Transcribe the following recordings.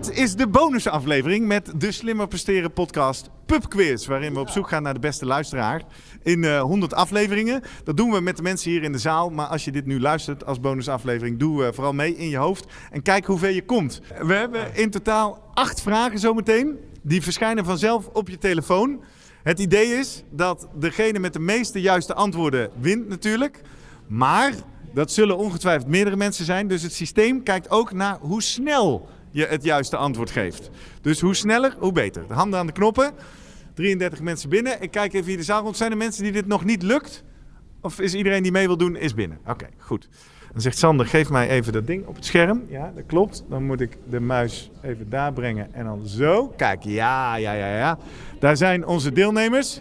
Dit is de bonusaflevering met de Slimmer Presteren podcast Pub Quiz. Waarin we op zoek gaan naar de beste luisteraar in eh 100 afleveringen. Dat doen we met de mensen hier in de zaal. Maar als je dit nu luistert als bonusaflevering, doe eh, vooral mee in je hoofd. En kijk hoe ver je komt. We hebben in totaal acht vragen zometeen. Die verschijnen vanzelf op je telefoon. Het idee is dat degene met de meeste juiste antwoorden wint natuurlijk. Maar dat zullen ongetwijfeld meerdere mensen zijn. Dus het systeem kijkt ook naar hoe snel je het juiste antwoord geeft. Dus hoe sneller, hoe beter. De handen aan de knoppen. 33 mensen binnen. Ik kijk even hier de zaal rond. Zijn er mensen die dit nog niet lukt? Of is iedereen die mee wil doen, is binnen? Oké, goed. Dan zegt Sander, geef mij even dat ding op het scherm. Ja, dat klopt. Dan moet ik de muis even daar brengen en dan zo. Kijk, ja, ja, ja, ja. Daar zijn onze deelnemers.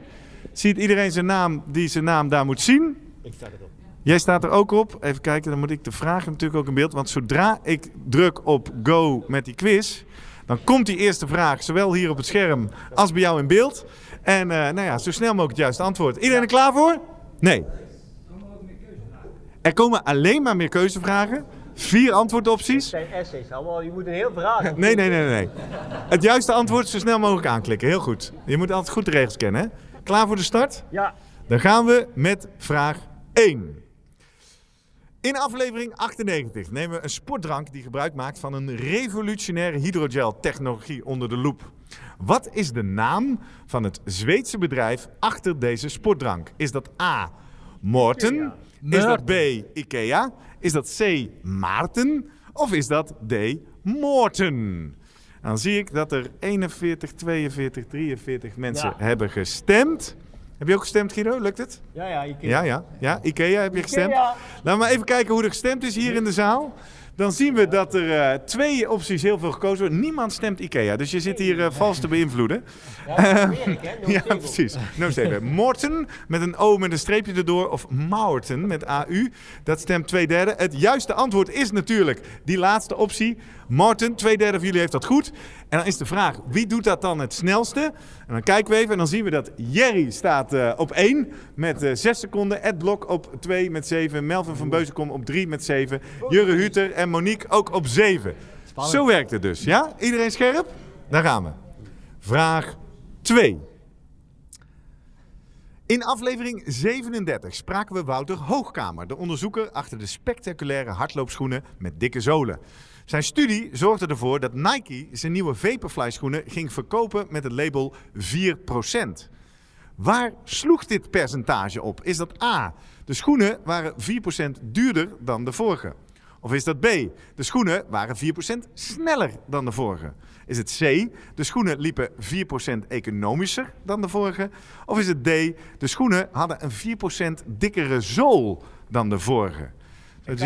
Ziet iedereen zijn naam die zijn naam daar moet zien? Ik sta erop. Jij staat er ook op. Even kijken, dan moet ik de vragen natuurlijk ook in beeld. Want zodra ik druk op go met die quiz, dan komt die eerste vraag zowel hier op het scherm als bij jou in beeld. En eh, nou ja, zo snel mogelijk het juiste antwoord. Iedereen er klaar voor? Nee. Er komen alleen maar meer keuzevragen. Vier antwoordopties. Het zijn essays allemaal, je moet een heel verhaal. Nee, nee, nee, nee. nee. Het juiste antwoord zo snel mogelijk aanklikken. Heel goed. Je moet altijd goed de regels kennen. Hè? Klaar voor de start? Ja, Dan gaan we met vraag 1. In aflevering 98 nemen we een sportdrank die gebruik maakt van een revolutionaire hydrogel-technologie onder de loep. Wat is de naam van het Zweedse bedrijf achter deze sportdrank? Is dat A. Morten? Is dat B. Ikea? Is dat C. Maarten? Of is dat D. Moorten? Dan zie ik dat er 41, 42, 43 mensen Ja. hebben gestemd. Heb je ook gestemd, Guido? Lukt het? ja, ja. Kunt- Ja, ja. Ja, Ikea heb je gestemd. Ikea. Laten we maar even kijken hoe er gestemd is hier in de zaal. Dan zien we dat er eh, twee opties heel veel gekozen worden. Niemand stemt Ikea, dus je zit hier eh, vals te beïnvloeden. Ja, Amerika, hè? No Ja, precies. No steven. Morten met een O met een streepje erdoor of Maarten met AU. Dat stemt twee derde. Het juiste antwoord is natuurlijk die laatste optie. Martin, twee derde van jullie heeft dat goed. En dan is de vraag, wie doet dat dan het snelste? En dan kijken we even en dan zien we dat Jerry staat eh, op 1 met eh 6 seconden. Ed Blok op 2 met 7. Melvin van Beuzenkom op 3 met 7. Jurre Huter en Monique ook op 7. Zo werkt het dus, ja? Iedereen scherp? Daar gaan we. Vraag 2. In aflevering 37 spraken we Wouter Hoogkamer, de onderzoeker achter de spectaculaire hardloopschoenen met dikke zolen. Zijn studie zorgde ervoor dat Nike zijn nieuwe Vaporfly schoenen ging verkopen met het label 4%. Waar sloeg dit percentage op? Is dat A, de schoenen waren 4% duurder dan de vorige? Of is dat B, de schoenen waren 4% sneller dan de vorige? Is het C, de schoenen liepen 4% economischer dan de vorige? Of is het D, de schoenen hadden een 4% dikkere zool dan de vorige? Ik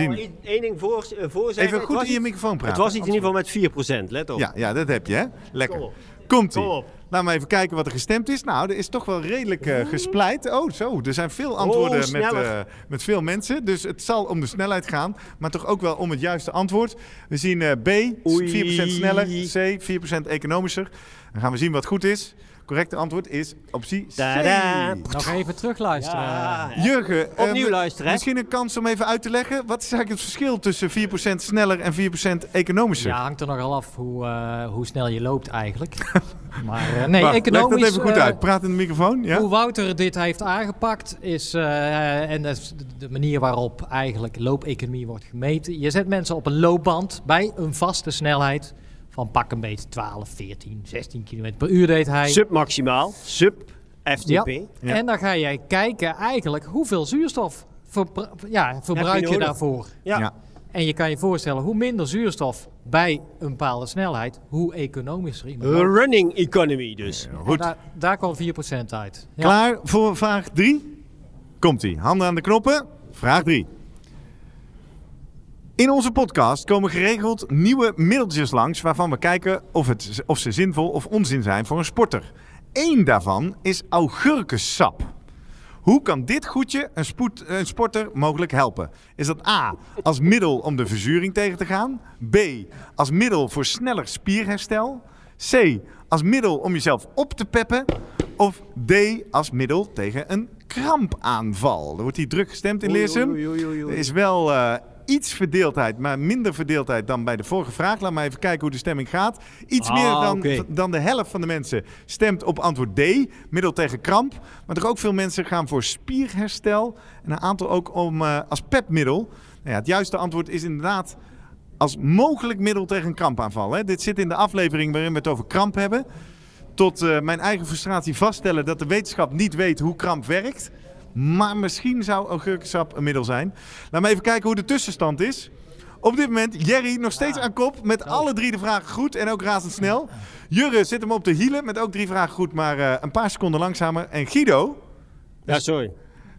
één- ding voor, eh, voor zeggen. Even goed in je microfoon praten. Het was iets in ieder geval met 4%, let op. Ja, ja, dat heb je, hè? Lekker. Kom. Komt-ie. Kom. Laten we even kijken wat er gestemd is. Nou, er is toch wel redelijk eh, gespleit. Oh, zo. Er zijn veel antwoorden met, eh, met veel mensen. Dus het zal om de snelheid gaan. Maar toch ook wel om het juiste antwoord. We zien B, 4% Oei. sneller. C, 4% economischer. Dan gaan we zien wat goed is. Correcte antwoord is optie C. Tadaa. Nog even terugluisteren. Ja, hè? Jurgen, Opnieuw luisteren, hè? misschien een kans om even uit te leggen. Wat is eigenlijk het verschil tussen 4% sneller en 4% economischer? Ja, hangt er nogal af hoe, eh, hoe snel je loopt eigenlijk. maar eh, nee, Wacht, economisch... Leg dat even goed eh, uit. Praat in de microfoon. Ja? Hoe Wouter dit heeft aangepakt is, eh, en dat is de- de manier waarop eigenlijk loopeconomie wordt gemeten. Je zet mensen op een loopband bij een vaste snelheid van pak een beetje 12, 14, 16 km per uur deed hij. Submaximaal, sub FTP. Ja. Ja. En dan ga jij kijken eigenlijk hoeveel zuurstof verbru- ja, verbruik je, daarvoor. Ja. Ja. En je kan je voorstellen, hoe minder zuurstof bij een bepaalde snelheid, hoe economischer iemand loopt. Running economy dus. Goed. Daar, daar kwam 4% uit. Ja. Klaar voor vraag 3? Komt-ie. Handen aan de knoppen. Vraag 3. In onze podcast komen geregeld nieuwe middeltjes langs waarvan we kijken of, het, of ze zinvol of onzin zijn voor een sporter. Eén daarvan is augurkensap. Hoe kan dit goedje een, spoed, een sporter mogelijk helpen? Is dat A. als middel om de verzuring tegen te gaan? B. als middel voor sneller spierherstel? C. als middel om jezelf op te peppen? Of D. als middel tegen een krampaanval? Er wordt hier druk gestemd in Leersum. Er is wel eh, iets verdeeldheid, maar minder verdeeldheid dan bij de vorige vraag. Laat maar even kijken hoe de stemming gaat. Iets Ah, meer dan, dan de helft van de mensen stemt op antwoord D, middel tegen kramp. Maar toch ook veel mensen gaan voor spierherstel. En een aantal ook om, eh, als pepmiddel. Nou ja, het juiste antwoord is inderdaad als mogelijk middel tegen een krampaanval. Hè. Dit zit in de aflevering waarin we het over kramp hebben. Tot eh, mijn eigen frustratie vaststellen dat de wetenschap niet weet hoe kramp werkt. Maar misschien zou augurkensap een middel zijn. Laten we even kijken hoe de tussenstand is. Op dit moment Jerry nog steeds aan kop met alle drie de vragen goed en ook razendsnel. Jurre zit hem op de hielen met ook drie vragen goed, maar eh, een paar seconden langzamer. En Guido, Ja, sorry.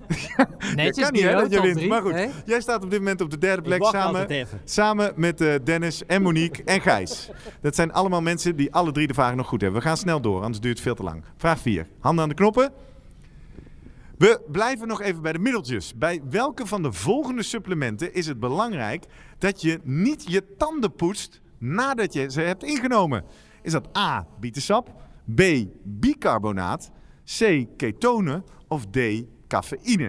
Netjes, dat kan niet hè, dat je top wint. Maar goed, jij staat op dit moment op de derde plek samen, samen met eh, Dennis en Monique en Gijs. Dat zijn allemaal mensen die alle drie de vragen nog goed hebben. We gaan snel door, anders duurt het veel te lang. Vraag 4. Handen aan de knoppen. We blijven nog even bij de middeltjes. Bij welke van de volgende supplementen is het belangrijk dat je niet je tanden poetst nadat je ze hebt ingenomen? Is dat A, bietensap, B, bicarbonaat, C, ketonen of D, cafeïne?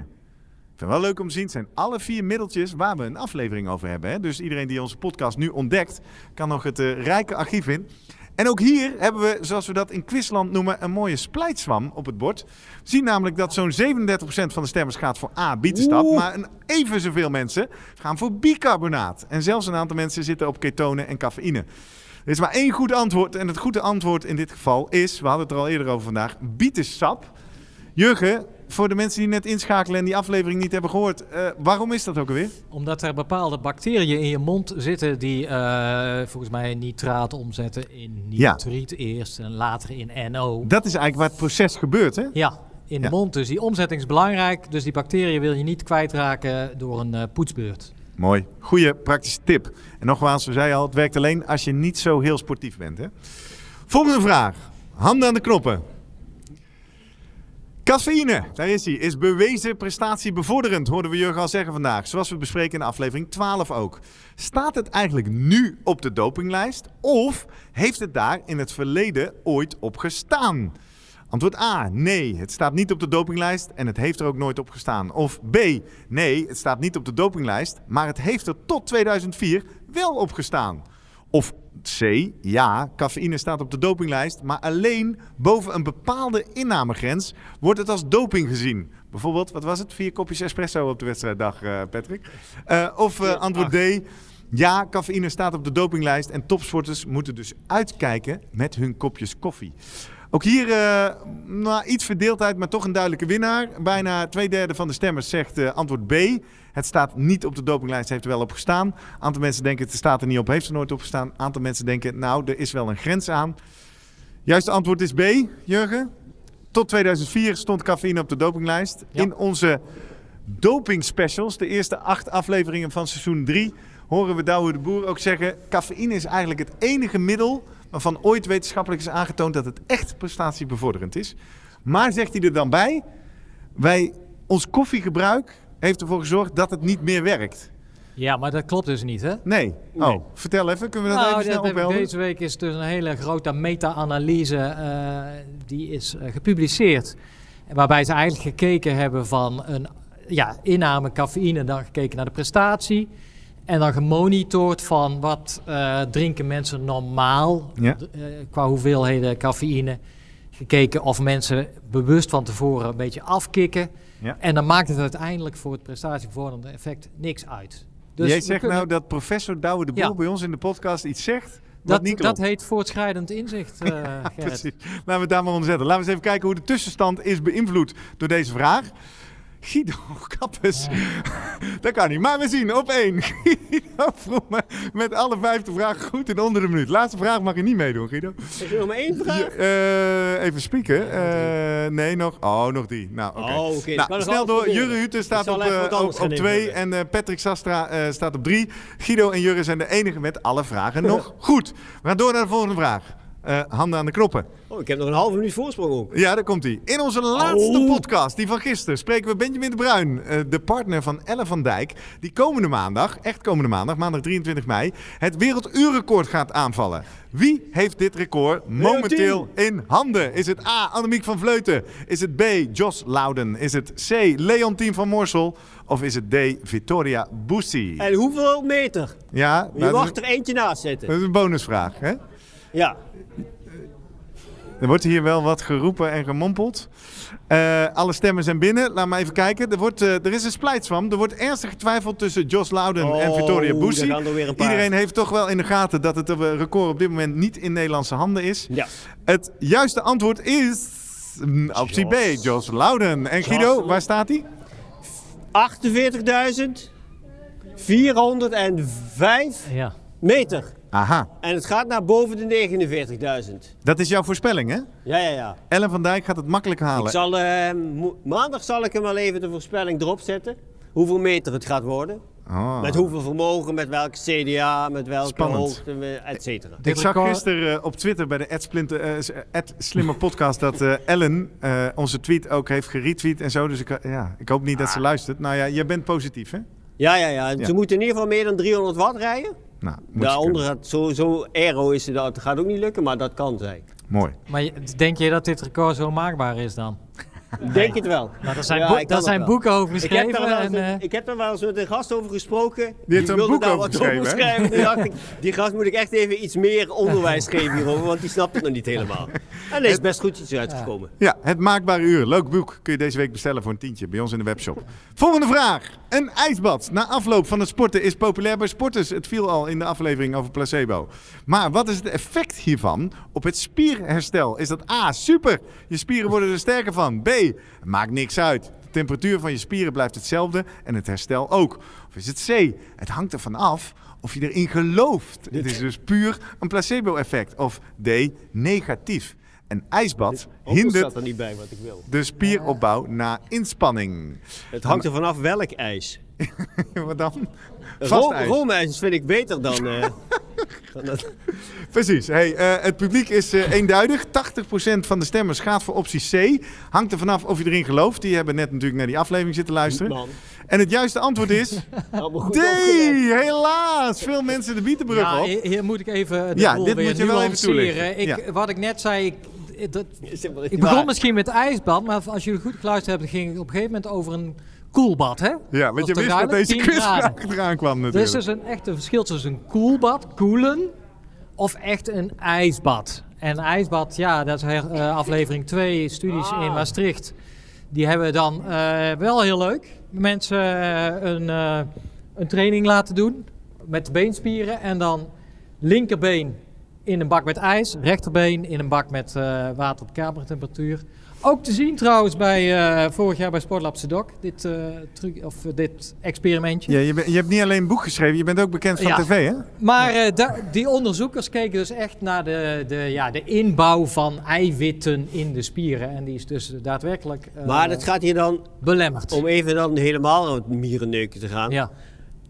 Ik vind het wel leuk om te zien. Het zijn alle vier middeltjes waar we een aflevering over hebben. Hè? Dus iedereen die onze podcast nu ontdekt, kan nog het eh, rijke archief in. En ook hier hebben we, zoals we dat in Quizland noemen, een mooie splijtswam op het bord. We zien namelijk dat zo'n 37% van de stemmers gaat voor A, bietenstap. Maar een even zoveel mensen gaan voor bicarbonaat. En zelfs een aantal mensen zitten op ketonen en cafeïne. Er is maar één goed antwoord. En het goede antwoord in dit geval is, we hadden het er al eerder over vandaag, bietensap. Jurgen, voor de mensen die net inschakelen en die aflevering niet hebben gehoord, eh, waarom is dat ook alweer? Omdat er bepaalde bacteriën in je mond zitten die eh, volgens mij nitraat omzetten in Ja. nitriet eerst en later in NO. Dat is eigenlijk waar het proces gebeurt, hè? Ja, in de Ja. mond. Dus die omzetting is belangrijk. Dus die bacteriën wil je niet kwijtraken door een eh, poetsbeurt. Mooi. Goeie praktische tip. En nogmaals, we zeiden al, het werkt alleen als je niet zo heel sportief bent. Hè? Volgende vraag. Handen aan de knoppen. Cafeïne, daar is hij, is bewezen prestatiebevorderend, hoorden we Jurgen al zeggen vandaag. Zoals we bespreken in aflevering 12 ook. Staat het eigenlijk nu op de dopinglijst of heeft het daar in het verleden ooit op gestaan? Antwoord A, nee, het staat niet op de dopinglijst en het heeft er ook nooit op gestaan. Of B, nee, het staat niet op de dopinglijst, maar het heeft er tot 2004 wel op gestaan. Of C, ja, cafeïne staat op de dopinglijst, maar alleen boven een bepaalde innamegrens wordt het als doping gezien. Bijvoorbeeld, wat was het? Vier kopjes espresso op de wedstrijddag, eh, Patrick. Eh, of eh, antwoord D, ja, cafeïne staat op de dopinglijst en topsporters moeten dus uitkijken met hun kopjes koffie. Ook hier eh, nou, iets verdeeldheid, maar toch een duidelijke winnaar. Bijna twee derde van de stemmers zegt antwoord B. Het staat niet op de dopinglijst, heeft er wel op gestaan. Een aantal mensen denken het staat er niet op, heeft er nooit op gestaan. Een aantal mensen denken, nou, er is wel een grens aan. Juiste antwoord is B, Jurgen. Tot 2004 stond cafeïne op de dopinglijst. Ja. In onze doping specials, de eerste acht afleveringen van seizoen 3, horen we Douwe de Boer ook zeggen: cafeïne is eigenlijk het enige middel waarvan ooit wetenschappelijk is aangetoond dat het echt prestatiebevorderend is. Maar zegt hij er dan bij: wij, ons koffiegebruik heeft ervoor gezorgd dat het niet meer werkt. Ja, maar dat klopt dus niet, hè? Nee. Nee. Oh, vertel even, kunnen we dat Nou, even snel ophelderen? deze week is dus een hele grote meta-analyse eh, die is eh, gepubliceerd. Waarbij ze eigenlijk gekeken hebben van een ja, inname cafeïne, dan gekeken naar de prestatie. En dan gemonitord van wat eh, drinken mensen normaal Ja. eh, qua hoeveelheden cafeïne. Gekeken of mensen bewust van tevoren een beetje afkicken. Ja. En dan maakt het uiteindelijk voor het prestatiebevorderende effect niks uit. Dus Jij zegt kunnen- nou dat professor Douwe de Boer Ja. bij ons in de podcast iets zegt dat, niet dat heet voortschrijdend inzicht, eh. Precies. Laten we het daar maar onder zetten. Laten we eens even kijken hoe de tussenstand is beïnvloed door deze vraag. Guido Kappes. dat kan niet. Maar we zien op één. Guido Vroemen met alle vijfde vragen goed in onder de minuut. Laatste vraag mag je niet meedoen, Guido. Is er nog maar één vraag? Eh, even spieken. Eh, nee, nog. Oh, nog drie. Nou, oké. Oh, Nou, snel door. Jurre Hutte staat op, eh, wat op, twee. En eh, Patrick Sastra eh, staat op drie. Guido en Jurre zijn de enige met alle vragen nog goed. We gaan door naar de volgende vraag. Eh, handen aan de knoppen. Oh, ik heb nog een halve minuut voorsprong ook. Ja, daar komt hij. In onze laatste Oh. podcast, die van gisteren, spreken we Benjamin de Bruin, eh, de partner van Ellen van Dijk, die komende maandag, echt komende maandag, maandag 23 mei, het werelduurrecord gaat aanvallen. Wie heeft dit record momenteel in handen? Is het A. Annemiek van Vleuten? Is het B. Jos Louden? Is het C. Leontien van Moorsel? Of is het D. Victoria Bussi? En hoeveel meter? Ja, Je nou, mag er eentje naast zetten. dat is een bonusvraag. Hè? Ja. Er wordt hier wel wat geroepen en gemompeld. Eh, alle stemmen zijn binnen. Laat maar even kijken. Er, wordt, eh, er is een splijtswam. Er wordt ernstig getwijfeld tussen Jos Louden en Oh, Victoria paar. Iedereen heeft toch wel in de gaten dat het eh, record op dit moment niet in Nederlandse handen is. Ja. Het juiste antwoord is mm, optie B, Jos. Louden. En Guido, waar staat hij? 48.405 Ja. meter. Aha, En het gaat naar boven de 49.000. dat is jouw voorspelling hè? Ja, ja, ja. Ellen van Dijk gaat het makkelijk Ik halen. zal, eh, mo- maandag zal ik hem wel even de voorspelling erop zetten. Hoeveel meter het gaat worden. Oh. Met hoeveel vermogen, met welke CDA, met welke Spannend. hoogte, eh, et cetera. Ik zag gisteren eh, op Twitter bij de Ed Splinter, eh, s- Ed Slimmer podcast dat eh, Ellen eh, onze tweet ook heeft geretweet en zo. Dus ik, eh, ja, ik hoop niet dat ze luistert. Nou ja, je bent positief hè? Ja, ja, ja. Ja. Ze moeten in ieder geval meer dan 300 watt rijden. Nou, Daaronder kunnen. gaat sowieso aero is het, dat gaat ook niet lukken, maar dat kan zijn. Mooi. Maar denk je dat dit record zo maakbaar is dan? Denk het wel. Nou, er zijn, Ja, boek- zijn wel. boeken over Ik heb, geschreven. daar wel en, eh, ik heb daar wel eens met een gast over gesproken. heeft een wilde boek daar over wat geschreven, hè? schrijven. Toen dacht ik, die gast moet ik echt even iets meer onderwijs geven hierover, want die snapt het nog niet helemaal. En er is best goed iets uitgekomen. Ja, het maakbare uur. Leuk boek. Kun je deze week bestellen voor een tientje bij ons in de webshop. Volgende vraag. Een ijsbad na afloop van het sporten is populair bij sporters. Het viel al in de aflevering over placebo. Maar wat is het effect hiervan op het spierherstel? Is dat A, super, je spieren worden er sterker van. B, maakt niks uit. De temperatuur van je spieren blijft hetzelfde en het herstel ook. Of is het C, het hangt ervan af of je erin gelooft. Het is dus puur een placebo-effect. Of D, negatief. Een ijsbad Hindert... er niet bij wat ik wil. de spieropbouw na inspanning. Het hangt er vanaf welk ijs. Wat dan? Vast Ro ijs. roomijs vind ik beter dan... eh, Precies. Hey, eh, het publiek is eh, eenduidig. 80% van de stemmers gaat voor optie C. Hangt er vanaf of je erin gelooft. Die hebben net natuurlijk naar die aflevering zitten luisteren. Man, En het juiste antwoord is D. Helaas. Veel mensen de bietenbrug ja, op. hier moet ik even de Ja, dit weer moet je wel even toelichten. Ik, Ja. Wat ik net zei, ik, dat, ik begon waar. misschien met ijsbad, maar als jullie goed geluisterd hebben, ging ik op een gegeven moment over een koelbad. Hè? Ja, want je wist dat deze 10 quizvraag eraan kwam Er is natuurlijk. dus een echt een verschil tussen een koelbad, koelen, of echt een ijsbad. En ijsbad, ja, dat is her- eh, aflevering 2, studies Ah. in Maastricht. Die hebben dan eh, wel heel leuk. Mensen eh, een, eh, een training laten doen met de beenspieren. En dan linkerbeen in een bak met ijs, rechterbeen in een bak met eh, water op kamertemperatuur. Ook te zien trouwens bij eh, vorig jaar bij Sportlab Sedok, dit, eh, truc, of eh, dit experimentje. Ja, je, je hebt niet alleen een boek geschreven, je bent ook bekend van Ja. tv, hè? Maar eh, da- die onderzoekers keken dus echt naar de, de, ja, de inbouw van eiwitten in de spieren. En die is dus daadwerkelijk eh, Maar het gaat hier dan, belemmerd. om even dan helemaal aan het mierenneuken te gaan. Ja.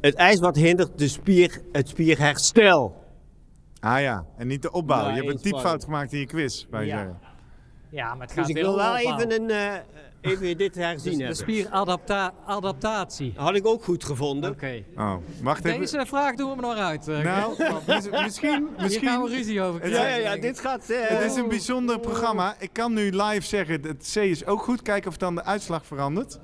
Het ijsbad hindert de spier, het spierherstel. Ah ja, en niet de opbouw. Ja, je hebt een typfout gemaakt in je quiz, je Ja. zeggen. Ja, maar het gaat Dus ik weer wil wel even, een, eh, even dit Dus herzien de hebben. spieradaptatie. Had ik ook goed gevonden. Oké. Oh, wacht even. Deze vraag doen we maar nog uit. eh, Nou, Gert. mis- misschien, Hier gaan we misschien ruzie over Het- Ja, krijgen, ja, ja, ik. dit gaat... eh, Het is een bijzonder programma. Ik kan nu live zeggen, het C is ook goed. Kijken of dan de uitslag verandert.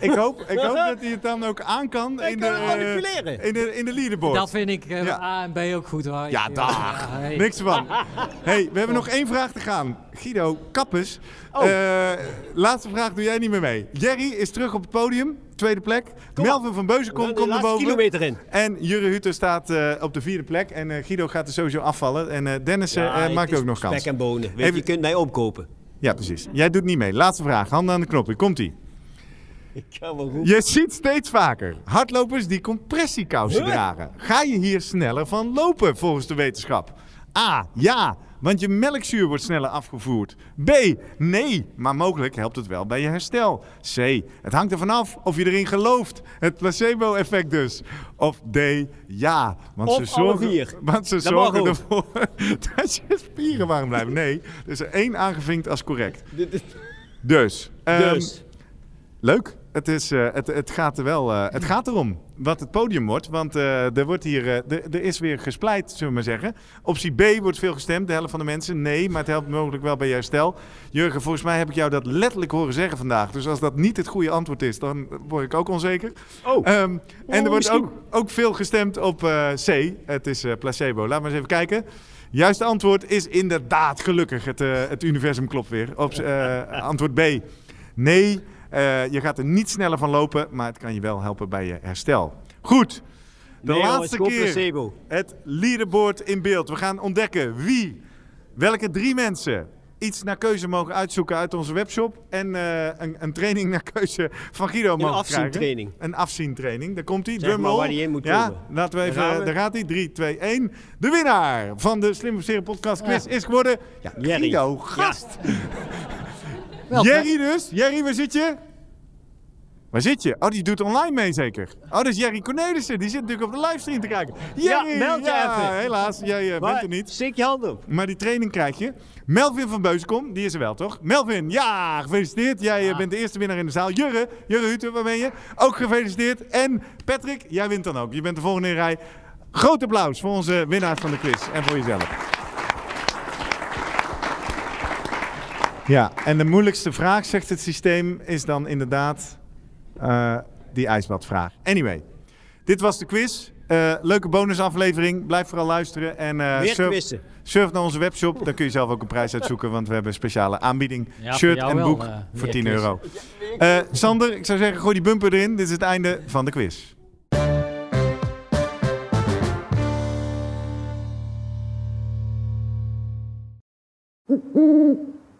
Ik hoop, ik hoop dat hij het dan ook aan kan Hij in de, eh, manipuleren. in de, in de leaderboard. Dat vind ik eh, Ja. A en B ook goed hoor. Ja, dag. ja, hey. Niks van. hey, we hebben nog één vraag te gaan. Guido, Kappes. Oh. Eh, laatste vraag doe jij niet meer mee. Jerry is terug op het podium. Tweede plek. Melvin van Beuzenkom komt naar laatste boven. kilometer in. En Jurre Hutter staat eh, op de vierde plek. En eh, Guido gaat er sowieso afvallen. En eh, Dennis eh, Ja, eh, maakt ook nog kans. Spek en bonen. Weet, Even- Je kunt mij opkopen. Ja, precies. Jij doet niet mee. Laatste vraag. Handen aan de knop. Hier komt ie. Ik ga wel goed. Je ziet steeds vaker hardlopers die compressiekousen Huh? dragen. Ga je hier sneller van lopen volgens de wetenschap? A. Ja. want je melkzuur wordt sneller afgevoerd. B. Nee, maar mogelijk helpt het wel bij je herstel. C. Het hangt ervan af of je erin gelooft. Het placebo-effect dus. Of D. Ja, want Of ze zorgen. Want ze Dat zorgen ervoor dat je spieren warm blijven. Nee, er is er één aangevinkt als correct. Dus, ehm, Dus, Leuk. Het, is, eh, het, het, gaat er wel, eh, het gaat erom wat het podium wordt. Want eh, er, wordt hier, er, er is weer gespleit, zullen we maar zeggen. Optie B wordt veel gestemd, de helft van de mensen. Nee, maar het helpt mogelijk wel bij je herstel. Jurgen, volgens mij heb ik jou dat letterlijk horen zeggen vandaag. Dus als dat niet het goede antwoord is, dan word ik ook onzeker. oh, Ehm, en er wordt misschien. ook, ook veel gestemd op C. Het is placebo. Laten we eens even kijken. Juiste antwoord is inderdaad gelukkig. Het, het universum klopt weer. Op, antwoord B. Nee, eh, je gaat er niet sneller van lopen, maar het kan je wel helpen bij je herstel. Goed. De nee, laatste keer placebo. het leaderboard in beeld. We gaan ontdekken wie, welke drie mensen iets naar keuze mogen uitzoeken uit onze webshop. En eh, een, een training naar keuze van Guido Een mogen krijgen. afzientraining. Een afzientraining. Daar komt hij. Zeg maar Drumroll. waar die in moet ja, komen. laten we Daar even. we. Daar gaat hij. 3, 2, 1. De winnaar van de Slim Serie Podcast Quiz is geworden. Ja. Guido, gast. Wel, Jerry dus. Jerry, waar zit je? Waar zit je? Oh, die doet online mee zeker. Oh, dat is Jerry Cornelissen. Die zit natuurlijk op de livestream te kijken. Jerry, Ja, meld je ja, even. helaas. Jij eh, bent er niet. Steek je hand op. Maar die training krijg je. Melvin van Beuskom, die is er wel, toch? Melvin, ja, gefeliciteerd. Jij eh, bent de eerste winnaar in de zaal. Jurre, Jurre Hutte, waar ben je? Ook gefeliciteerd. En Patrick, jij wint dan ook. Je bent de volgende in rij. Groot applaus voor onze winnaars van de quiz en voor jezelf. Ja, en de moeilijkste vraag, zegt het systeem, is dan inderdaad eh, die ijsbadvraag. Anyway, dit was de quiz. Eh, leuke bonusaflevering. Blijf vooral luisteren. En, eh, surf-. Surf naar onze webshop, dan kun je zelf ook een prijs uitzoeken, want we hebben een speciale aanbieding. Ja, Shirt en wel, boek voor meer 10 quiz. euro. Sander, ik zou zeggen, gooi die bumper erin. Dit is het einde van de quiz.